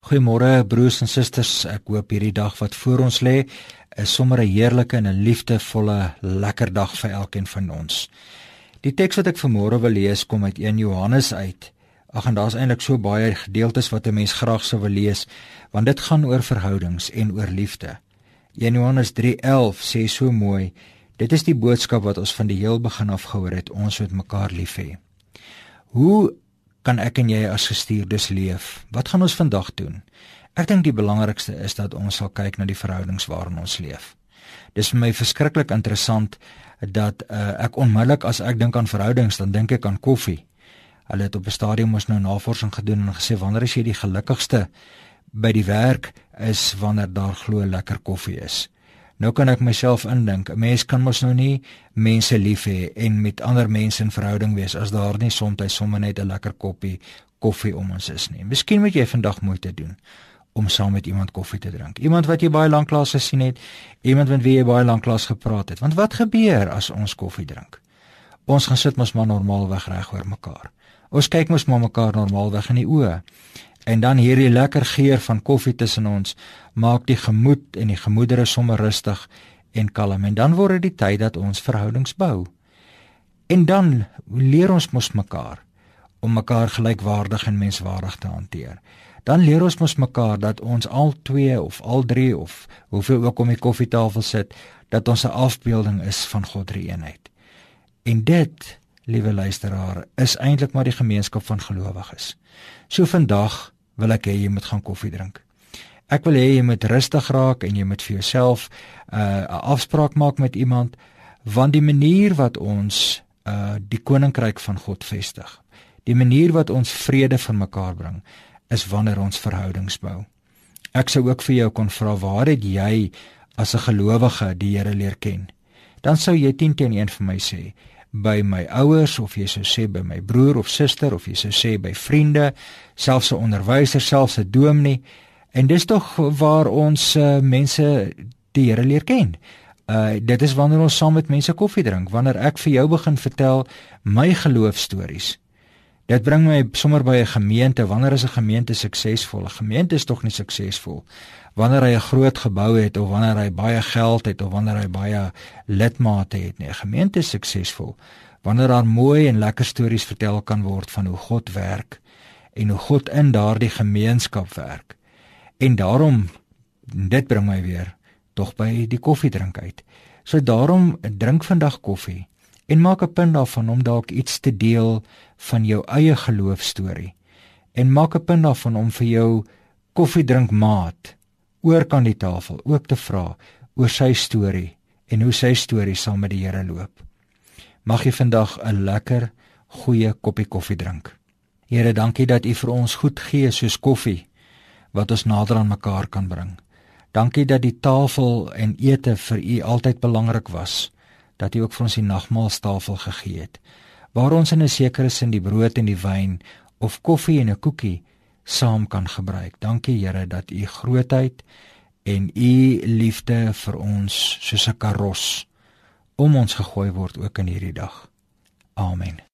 Goeiemôre broers en susters. Ek hoop hierdie dag wat voor ons lê is sommer 'n heerlike en 'n liefdevolle lekker dag vir elkeen van ons. Die teks wat ek vanmôre wil lees kom uit 1 Johannes uit. Ag en daar's eintlik so baie gedeeltes wat 'n mens graag sou wil lees want dit gaan oor verhoudings en oor liefde. 1 Johannes 3:11 sê so mooi: Dit is die boodskap wat ons van die heel begin af gehoor het, ons moet mekaar lief hê. Hoe kan ek en jy as gestuurdes leef? Wat gaan ons vandag doen? Ek dink die belangrikste is dat ons sal kyk na die verhoudings waarin ons leef. Dis vir my verskriklik interessant dat uh, ek onmiddellik as ek dink aan verhoudings, dan dink ek aan koffie. Hulle het op 'n stadium ons nou navorsing gedoen en gesê wanneer is jy die gelukkigste by die werk is wanneer daar glo lekker koffie is. Nou kan ek myself indink, 'n mens kan mos nou nie mense lief hê en met ander mense in verhouding wees as daar nie soms sommer net 'n lekker koppie koffie om ons is nie. Miskien moet jy vandag moeite doen om saam met iemand koffie te drink. Iemand wat jy baie lank lank gesien het, iemand met wie jy baie lank lank gepraat het. Want wat gebeur as ons koffie drink? Ons gaan sit mos maar normaalweg reg oor mekaar. Ons kyk mos maar mekaar normaalweg in die oë. En dan hierdie lekker geur van koffie tussen ons maak die gemoed en die gemoedere sommer rustig en kalm en dan word dit tyd dat ons verhoudings bou. En dan leer ons mos mekaar om mekaar gelykwaardig en menswaardig te hanteer. Dan leer ons mos mekaar dat ons al twee of al drie of hoeveel ook om die koffietafel sit, dat ons 'n afbeelding is van God se eenheid. En dit, liewe luisteraar, is eintlik maar die gemeenskap van gelowiges. So vandag wil ek hê jy moet gaan koffie drink. Ek wil hê jy moet rustig raak en jy moet vir jouself 'n uh, afspraak maak met iemand want die manier wat ons uh die koninkryk van God vestig, die manier wat ons vrede van mekaar bring, is wanneer ons verhoudings bou. Ek sou ook vir jou kon vra waar het jy as 'n gelowige die Here leer ken? Dan sou jy 10 teen 1 vir my sê by my ouers of jy sou sê by my broer of suster of jy sou sê by vriende, selfs 'n onderwyser, selfs 'n dominee. En dis tog waar ons uh, mense die Here leer ken. Uh dit is wanneer ons saam met mense koffie drink, wanneer ek vir jou begin vertel my geloofstories. Dit bring my sommer by 'n gemeente. Wanneer is 'n gemeente suksesvol? 'n Gemeente is tog nie suksesvol wanneer hy 'n groot gebou het of wanneer hy baie geld het of wanneer hy baie lidmate het nie. 'n Gemeente is suksesvol wanneer daar mooi en lekker stories vertel kan word van hoe God werk en hoe God in daardie gemeenskap werk. En daarom dit bring my weer tog by die koffiedrink uit. So daarom drink vandag koffie en maak 'n punt daarvan om dalk iets te deel van jou eie geloofstorie en maak 'n punt daarvan om vir jou koffiedrinkmaat oor kan die tafel ook te vra oor sy storie en hoe sy storie saam met die Here loop. Mag jy vandag 'n lekker goeie koppie koffie drink. Here, dankie dat U vir ons goed gee soos koffie wat ons nader aan mekaar kan bring. Dankie dat die tafel en ete vir U altyd belangrik was dat U ook vir ons die nagmaaltafel gegee het waar ons in 'n sekere sin die brood en die wyn of koffie en 'n koekie saam kan gebruik. Dankie Here dat U grootheid en U liefde vir ons soos 'n karos om ons gegooi word ook in hierdie dag. Amen.